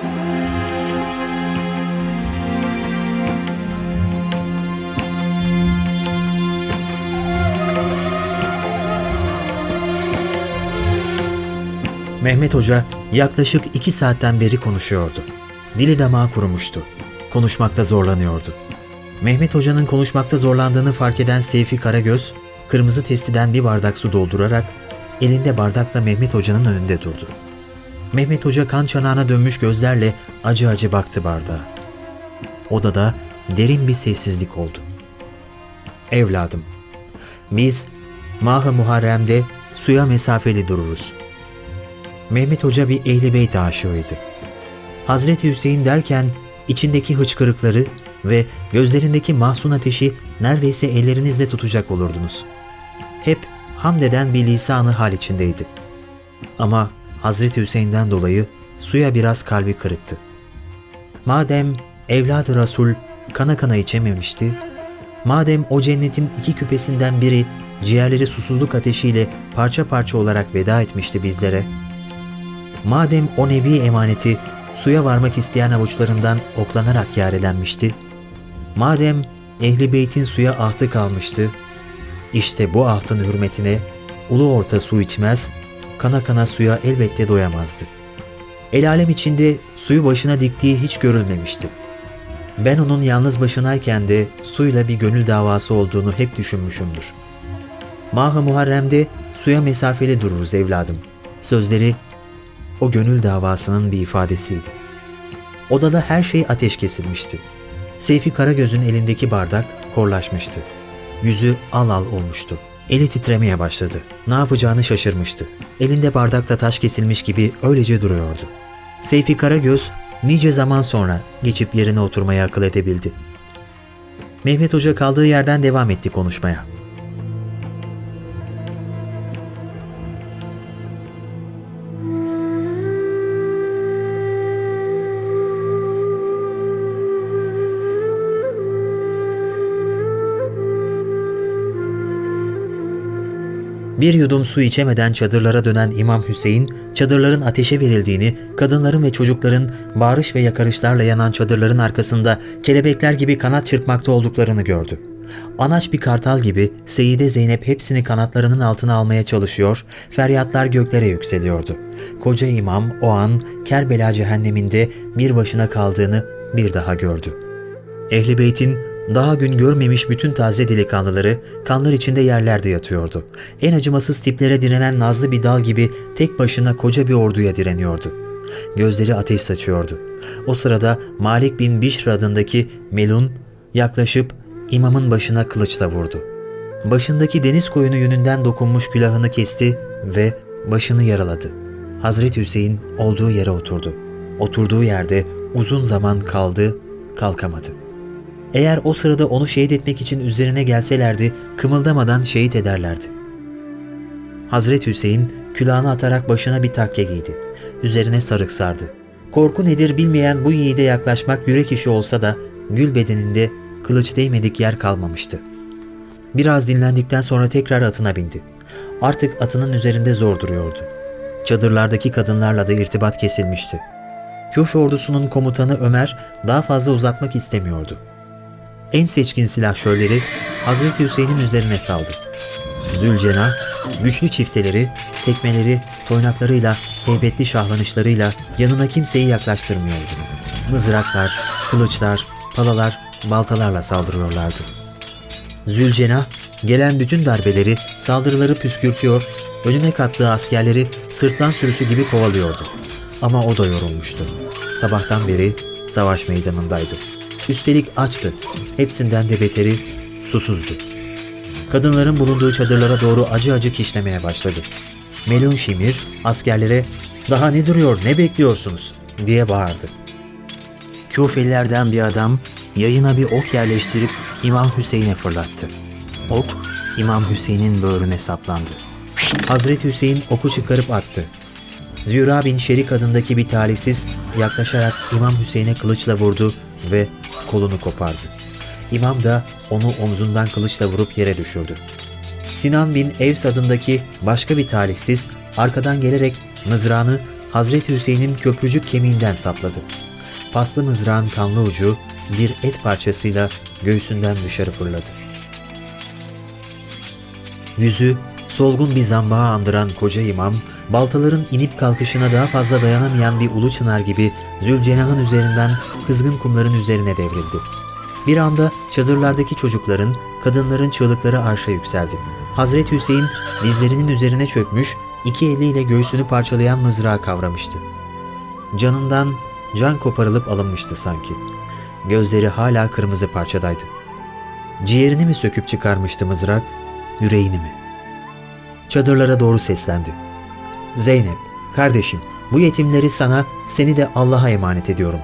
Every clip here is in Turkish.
Mehmet Hoca yaklaşık iki saatten beri konuşuyordu. Dili damağı kurumuştu. Konuşmakta zorlanıyordu. Mehmet Hoca'nın konuşmakta zorlandığını fark eden Seyfi Karagöz, kırmızı testiden bir bardak su doldurarak elinde bardakla Mehmet Hoca'nın önünde durdu. Mehmet Hoca kan çanağına dönmüş gözlerle acı acı baktı bardağa. Odada derin bir sessizlik oldu. Evladım, biz Mah-ı Muharrem'de suya mesafeli dururuz. Mehmet Hoca bir Ehl-i Beyt aşığıydı. Hazreti Hüseyin derken içindeki hıçkırıkları ve gözlerindeki mahzun ateşi neredeyse ellerinizle tutacak olurdunuz. Hep hamd eden bir lisanı hal içindeydi. Ama Hazreti Hüseyin'den dolayı suya biraz kalbi kırıktı. Madem evladı Resul kana kana içememişti, madem o cennetin iki küpesinden biri ciğerleri susuzluk ateşiyle parça parça olarak veda etmişti bizlere, madem o nebi emaneti suya varmak isteyen avuçlarından oklanarak yar edenmişti, madem Ehli Beyt'in suya ahtı kalmıştı, işte bu ahtın hürmetine ulu orta su içmez, kana kana suya elbette doyamazdı. El alem içinde suyu başına diktiği hiç görülmemişti. Ben onun yalnız başınayken de suyla bir gönül davası olduğunu hep düşünmüşümdür. Mah-ı Muharrem'de suya mesafeli dururuz evladım. Sözleri o gönül davasının bir ifadesiydi. Odada her şey ateş kesilmişti. Seyfi Karagöz'ün elindeki bardak korlaşmıştı. Yüzü al al olmuştu. Eli titremeye başladı. Ne yapacağını şaşırmıştı. Elinde bardakla taş kesilmiş gibi öylece duruyordu. Seyfi Karagöz nice zaman sonra geçip yerine oturmaya akıl edebildi. Mehmet Hoca kaldığı yerden devam etti konuşmaya. Bir yudum su içemeden çadırlara dönen İmam Hüseyin, çadırların ateşe verildiğini, kadınların ve çocukların bağırış ve yakarışlarla yanan çadırların arkasında kelebekler gibi kanat çırpmakta olduklarını gördü. Anaç bir kartal gibi Seyide Zeynep hepsini kanatlarının altına almaya çalışıyor, feryatlar göklere yükseliyordu. Koca imam o an Kerbela cehenneminde bir başına kaldığını bir daha gördü. Ehli Beyt'in daha gün görmemiş bütün taze delikanlıları kanlar içinde yerlerde yatıyordu. En acımasız tiplere direnen nazlı bir dal gibi tek başına koca bir orduya direniyordu. Gözleri ateş saçıyordu. O sırada Malik bin Bişr adındaki Melun yaklaşıp imamın başına kılıçla vurdu. Başındaki deniz koyunu yönünden dokunmuş külahını kesti ve başını yaraladı. Hazreti Hüseyin olduğu yere oturdu. Oturduğu yerde uzun zaman kaldı, kalkamadı. Eğer o sırada onu şehit etmek için üzerine gelselerdi, kımıldamadan şehit ederlerdi. Hazreti Hüseyin külahını atarak başına bir takke giydi. Üzerine sarık sardı. Korku nedir bilmeyen bu yiğide yaklaşmak yürek işi olsa da gül bedeninde kılıç değmedik yer kalmamıştı. Biraz dinlendikten sonra tekrar atına bindi. Artık atının üzerinde zor duruyordu. Çadırlardaki kadınlarla da irtibat kesilmişti. Küfe ordusunun komutanı Ömer daha fazla uzatmak istemiyordu. En seçkin silahşörleri Hazreti Hüseyin'in üzerine saldı. Zülcenah, güçlü çifteleri, tekmeleri, toynaklarıyla, heybetli şahlanışlarıyla yanına kimseyi yaklaştırmıyordu. Mızraklar, kılıçlar, palalar, baltalarla saldırıyorlardı. Zülcenah, gelen bütün darbeleri, saldırıları püskürtüyor, önüne kattığı askerleri sırtlan sürüsü gibi kovalıyordu. Ama o da yorulmuştu. Sabahtan beri savaş meydanındaydı. Üstelik açtı. Hepsinden de beteri susuzdu. Kadınların bulunduğu çadırlara doğru acı acı kişnemeye başladı. Melun Şimir askerlere ''Daha ne duruyor, ne bekliyorsunuz?'' diye bağırdı. Küfelilerden bir adam yayına bir ok yerleştirip İmam Hüseyin'e fırlattı. Ok İmam Hüseyin'in böğrüne saplandı. Hazreti Hüseyin oku çıkarıp attı. Züra bin Şerik adındaki bir talihsiz yaklaşarak İmam Hüseyin'e kılıçla vurdu ve kolunu kopardı. İmam da onu omzundan kılıçla vurup yere düşürdü. Sinan bin Evs adındaki başka bir talihsiz arkadan gelerek mızrağını Hazreti Hüseyin'in köprücük kemiğinden sapladı. Paslı mızrağın kanlı ucu bir et parçasıyla göğsünden dışarı fırladı. Yüzü solgun bir zambağa andıran koca imam, baltaların inip kalkışına daha fazla dayanamayan bir ulu çınar gibi Zülcenah'ın üzerinden kızgın kumların üzerine devrildi. Bir anda çadırlardaki çocukların, kadınların çığlıkları arşa yükseldi. Hazreti Hüseyin dizlerinin üzerine çökmüş, iki eliyle göğsünü parçalayan mızrağı kavramıştı. Canından can koparılıp alınmıştı sanki. Gözleri hala kırmızı parçadaydı. Ciğerini mi söküp çıkarmıştı mızrak, yüreğini mi? Çadırlara doğru seslendi. Zeynep, kardeşim, bu yetimleri sana, seni de Allah'a emanet ediyorum.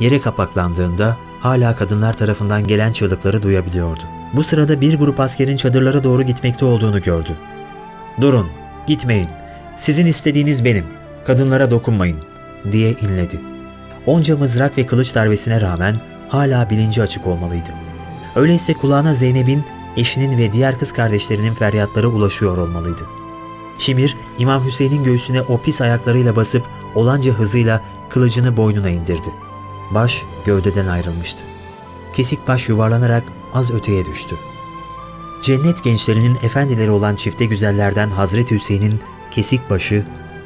Yere kapaklandığında hala kadınlar tarafından gelen çığlıkları duyabiliyordu. Bu sırada bir grup askerin çadırlara doğru gitmekte olduğunu gördü. Durun, gitmeyin. Sizin istediğiniz benim. Kadınlara dokunmayın, diye inledi. Onca mızrak ve kılıç darbesine rağmen hala bilinci açık olmalıydı. Öyleyse kulağına Zeynep'in, eşinin ve diğer kız kardeşlerinin feryatları ulaşıyor olmalıydı. Şimir, İmam Hüseyin'in göğsüne o pis ayaklarıyla basıp olanca hızıyla kılıcını boynuna indirdi. Baş gövdeden ayrılmıştı. Kesik baş yuvarlanarak az öteye düştü. Cennet gençlerinin efendileri olan çifte güzellerden Hazreti Hüseyin'in kesik başı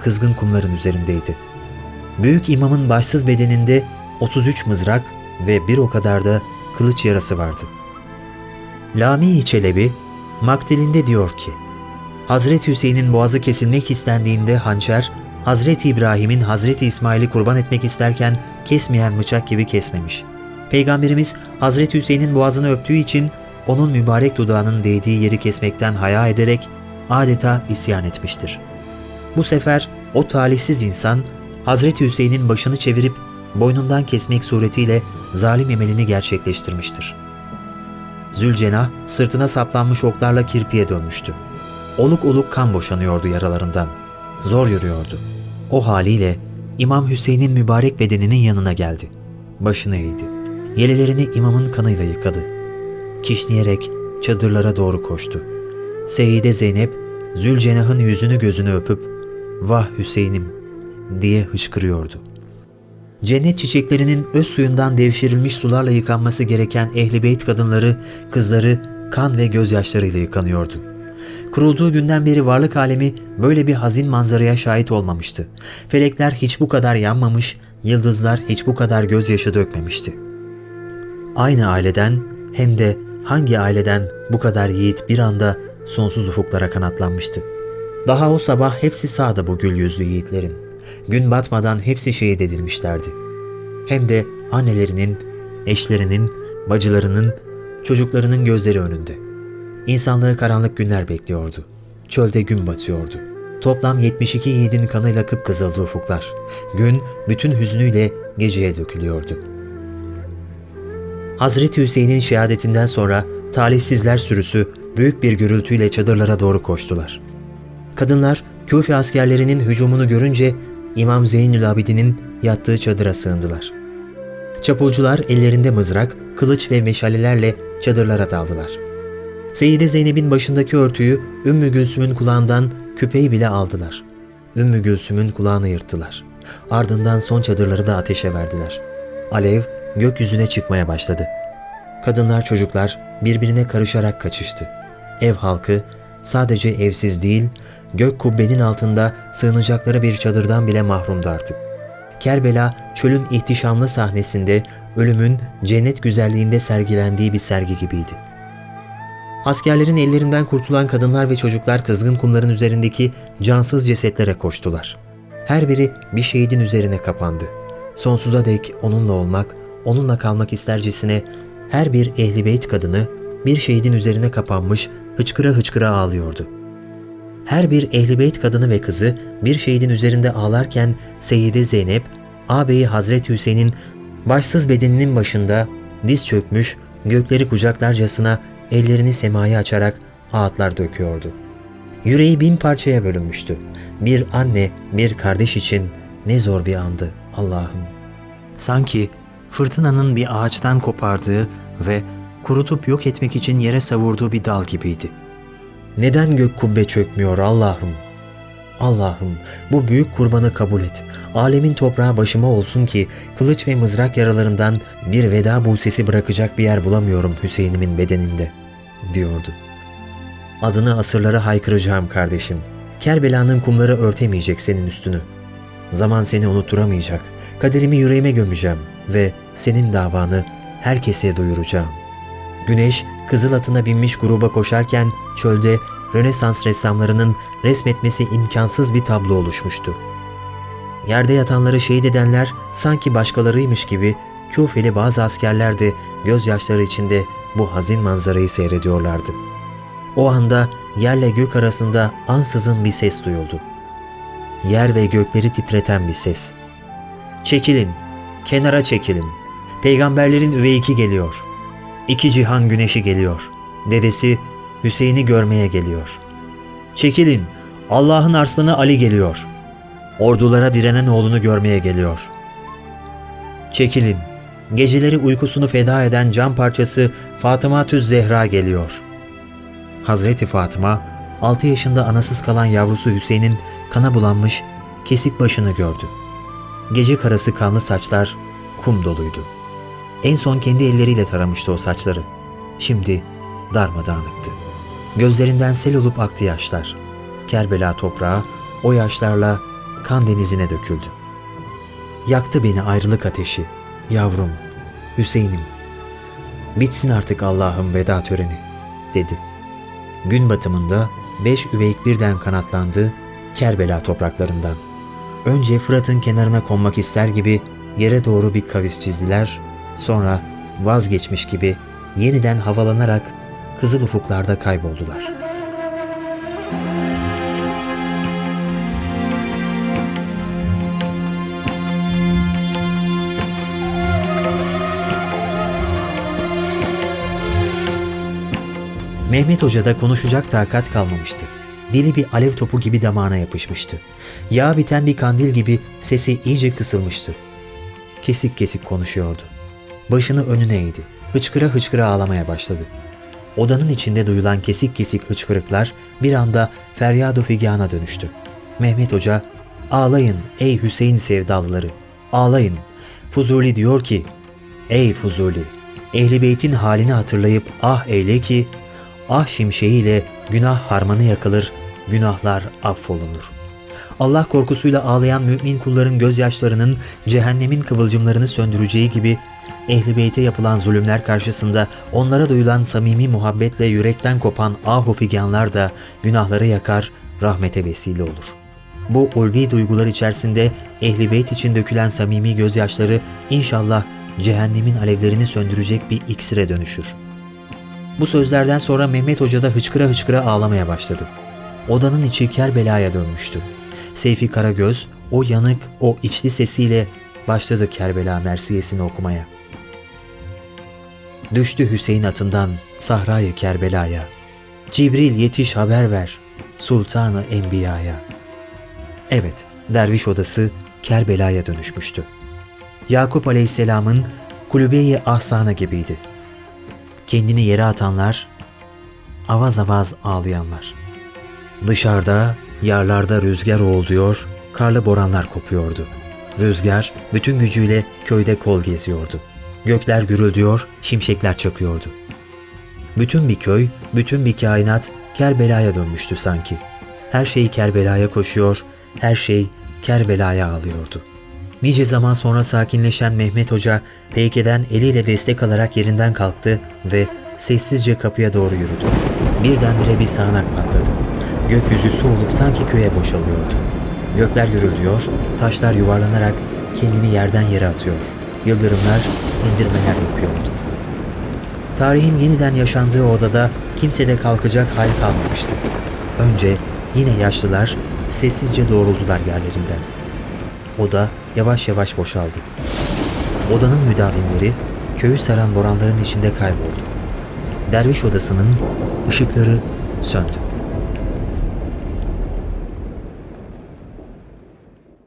kızgın kumların üzerindeydi. Büyük imamın başsız bedeninde 33 mızrak ve bir o kadar da kılıç yarası vardı. Lami Çelebi, Maktilinde diyor ki, Hazreti Hüseyin'in boğazı kesilmek istendiğinde hançer, Hazreti İbrahim'in Hazreti İsmail'i kurban etmek isterken kesmeyen bıçak gibi kesmemiş. Peygamberimiz Hazreti Hüseyin'in boğazını öptüğü için onun mübarek dudağının değdiği yeri kesmekten haya ederek adeta isyan etmiştir. Bu sefer o talihsiz insan Hazreti Hüseyin'in başını çevirip boynundan kesmek suretiyle zalim emelini gerçekleştirmiştir. Zülcenah sırtına saplanmış oklarla kirpiye dönmüştü. Oluk oluk kan boşanıyordu yaralarından. Zor yürüyordu. O haliyle İmam Hüseyin'in mübarek bedeninin yanına geldi. Başını eğdi. Yelelerini imamın kanıyla yıkadı. Kişneyerek çadırlara doğru koştu. Seyide Zeynep, Zülcenah'ın yüzünü gözünü öpüp ''Vah Hüseyin'im'' diye hıçkırıyordu. Cennet çiçeklerinin öz suyundan devşirilmiş sularla yıkanması gereken ehli beyt kadınları, kızları kan ve gözyaşlarıyla yıkanıyordu. Kurulduğu günden beri varlık alemi böyle bir hazin manzaraya şahit olmamıştı. Felekler hiç bu kadar yanmamış, yıldızlar hiç bu kadar gözyaşı dökmemişti. Aynı aileden hem de hangi aileden bu kadar yiğit bir anda sonsuz ufuklara kanatlanmıştı. Daha o sabah hepsi sağda bu gül yüzlü yiğitlerin. Gün batmadan hepsi şehit edilmişlerdi. Hem de annelerinin, eşlerinin, bacılarının, çocuklarının gözleri önünde. İnsanlığı karanlık günler bekliyordu. Çölde gün batıyordu. Toplam 72 yiğidin kanıyla kıpkızıldı ufuklar. Gün bütün hüznüyle geceye dökülüyordu. Hazreti Hüseyin'in şehadetinden sonra talihsizler sürüsü büyük bir gürültüyle çadırlara doğru koştular. Kadınlar Küfe askerlerinin hücumunu görünce İmam Zeynül Abidin'in yattığı çadıra sığındılar. Çapulcular ellerinde mızrak, kılıç ve meşalelerle çadırlara daldılar. Seyyide Zeynep'in başındaki örtüyü Ümmü Gülsüm'ün kulağından küpeyi bile aldılar. Ümmü Gülsüm'ün kulağını yırttılar. Ardından son çadırları da ateşe verdiler. Alev gökyüzüne çıkmaya başladı. Kadınlar çocuklar birbirine karışarak kaçıştı. Ev halkı sadece evsiz değil, gök kubbenin altında sığınacakları bir çadırdan bile mahrumdu artık. Kerbela çölün ihtişamlı sahnesinde ölümün cennet güzelliğinde sergilendiği bir sergi gibiydi. Askerlerin ellerinden kurtulan kadınlar ve çocuklar kızgın kumların üzerindeki cansız cesetlere koştular. Her biri bir şehidin üzerine kapandı. Sonsuza dek onunla olmak, onunla kalmak istercesine her bir ehli beyt kadını bir şehidin üzerine kapanmış hıçkıra hıçkıra ağlıyordu. Her bir ehli beyt kadını ve kızı bir şehidin üzerinde ağlarken Seyyide Zeynep, ağabeyi Hazreti Hüseyin'in başsız bedeninin başında diz çökmüş, gökleri kucaklarcasına ellerini semaya açarak ağıtlar döküyordu. Yüreği bin parçaya bölünmüştü. Bir anne, bir kardeş için ne zor bir andı Allah'ım. Sanki fırtınanın bir ağaçtan kopardığı ve kurutup yok etmek için yere savurduğu bir dal gibiydi. Neden gök kubbe çökmüyor Allah'ım? Allah'ım bu büyük kurbanı kabul et. Alemin toprağı başıma olsun ki kılıç ve mızrak yaralarından bir veda busesi bırakacak bir yer bulamıyorum Hüseyin'imin bedeninde, diyordu. Adını asırlara haykıracağım kardeşim. Kerbela'nın kumları örtemeyecek senin üstünü. Zaman seni unutturamayacak. Kaderimi yüreğime gömeceğim ve senin davanı herkese duyuracağım. Güneş kızıl atına binmiş gruba koşarken çölde Rönesans ressamlarının resmetmesi imkansız bir tablo oluşmuştu. Yerde yatanları şehit edenler sanki başkalarıymış gibi Küfeli bazı askerler de gözyaşları içinde bu hazin manzarayı seyrediyorlardı. O anda yerle gök arasında ansızın bir ses duyuldu. Yer ve gökleri titreten bir ses. Çekilin, kenara çekilin. Peygamberlerin üveyiki geliyor. İki cihan güneşi geliyor. Dedesi Hüseyin'i görmeye geliyor. Çekilin, Allah'ın arslanı Ali geliyor. Ordulara direnen oğlunu görmeye geliyor. Çekilin, geceleri uykusunu feda eden can parçası Fatıma Tüz Zehra geliyor. Hazreti Fatıma, 6 yaşında anasız kalan yavrusu Hüseyin'in kana bulanmış, kesik başını gördü. Gece karası kanlı saçlar kum doluydu. En son kendi elleriyle taramıştı o saçları. Şimdi darmadağınıktı. Gözlerinden sel olup aktı yaşlar. Kerbela toprağı o yaşlarla kan denizine döküldü. Yaktı beni ayrılık ateşi, yavrum, Hüseyin'im. Bitsin artık Allah'ım veda töreni, dedi. Gün batımında beş üveyik birden kanatlandı Kerbela topraklarından. Önce Fırat'ın kenarına konmak ister gibi yere doğru bir kavis çizdiler, sonra vazgeçmiş gibi yeniden havalanarak kızıl ufuklarda kayboldular. Mehmet Hoca'da konuşacak takat kalmamıştı. Dili bir alev topu gibi damağına yapışmıştı. Yağ biten bir kandil gibi sesi iyice kısılmıştı. Kesik kesik konuşuyordu. Başını önüne eğdi. Hıçkıra hıçkıra ağlamaya başladı. Odanın içinde duyulan kesik kesik hıçkırıklar bir anda feryado figana dönüştü. Mehmet Hoca, ağlayın ey Hüseyin sevdalıları, ağlayın. Fuzuli diyor ki, ey Fuzuli, Ehli Beyt'in halini hatırlayıp ah eyle ki, ah şimşeğiyle günah harmanı yakılır, günahlar affolunur. Allah korkusuyla ağlayan mümin kulların gözyaşlarının cehennemin kıvılcımlarını söndüreceği gibi Ehli Beyt'e yapılan zulümler karşısında onlara duyulan samimi muhabbetle yürekten kopan ahu figanlar da günahları yakar, rahmete vesile olur. Bu ulvi duygular içerisinde Ehli Beyt için dökülen samimi gözyaşları inşallah cehennemin alevlerini söndürecek bir iksire dönüşür. Bu sözlerden sonra Mehmet Hoca da hıçkıra hıçkıra ağlamaya başladı. Odanın içi Kerbela'ya dönmüştü. Seyfi Karagöz o yanık, o içli sesiyle başladı Kerbela mersiyesini okumaya. Düştü Hüseyin atından Sahrayı Kerbela'ya. Cibril yetiş haber ver Sultanı Enbiya'ya. Evet, derviş odası Kerbela'ya dönüşmüştü. Yakup Aleyhisselam'ın kulübeyi ahsana gibiydi. Kendini yere atanlar, avaz avaz ağlayanlar. Dışarıda, yarlarda rüzgar oğulduyor, karlı boranlar kopuyordu. Rüzgar bütün gücüyle köyde kol geziyordu. Gökler gürüldüyor, şimşekler çakıyordu. Bütün bir köy, bütün bir kainat Kerbela'ya dönmüştü sanki. Her şey Kerbela'ya koşuyor, her şey Kerbela'ya ağlıyordu. Nice zaman sonra sakinleşen Mehmet Hoca peykeden eliyle destek alarak yerinden kalktı ve sessizce kapıya doğru yürüdü. Birdenbire bir sağanak patladı. Gökyüzü su olup sanki köye boşalıyordu. Gökler gürüldüyor, taşlar yuvarlanarak kendini yerden yere atıyor. Yıldırımlar indirmeler yapıyordu. Tarihin yeniden yaşandığı odada kimsede kalkacak hal kalmamıştı. Önce yine yaşlılar sessizce doğruldular yerlerinden. Oda yavaş yavaş boşaldı. Odanın müdavimleri köyü saran boranların içinde kayboldu. Derviş odasının ışıkları söndü.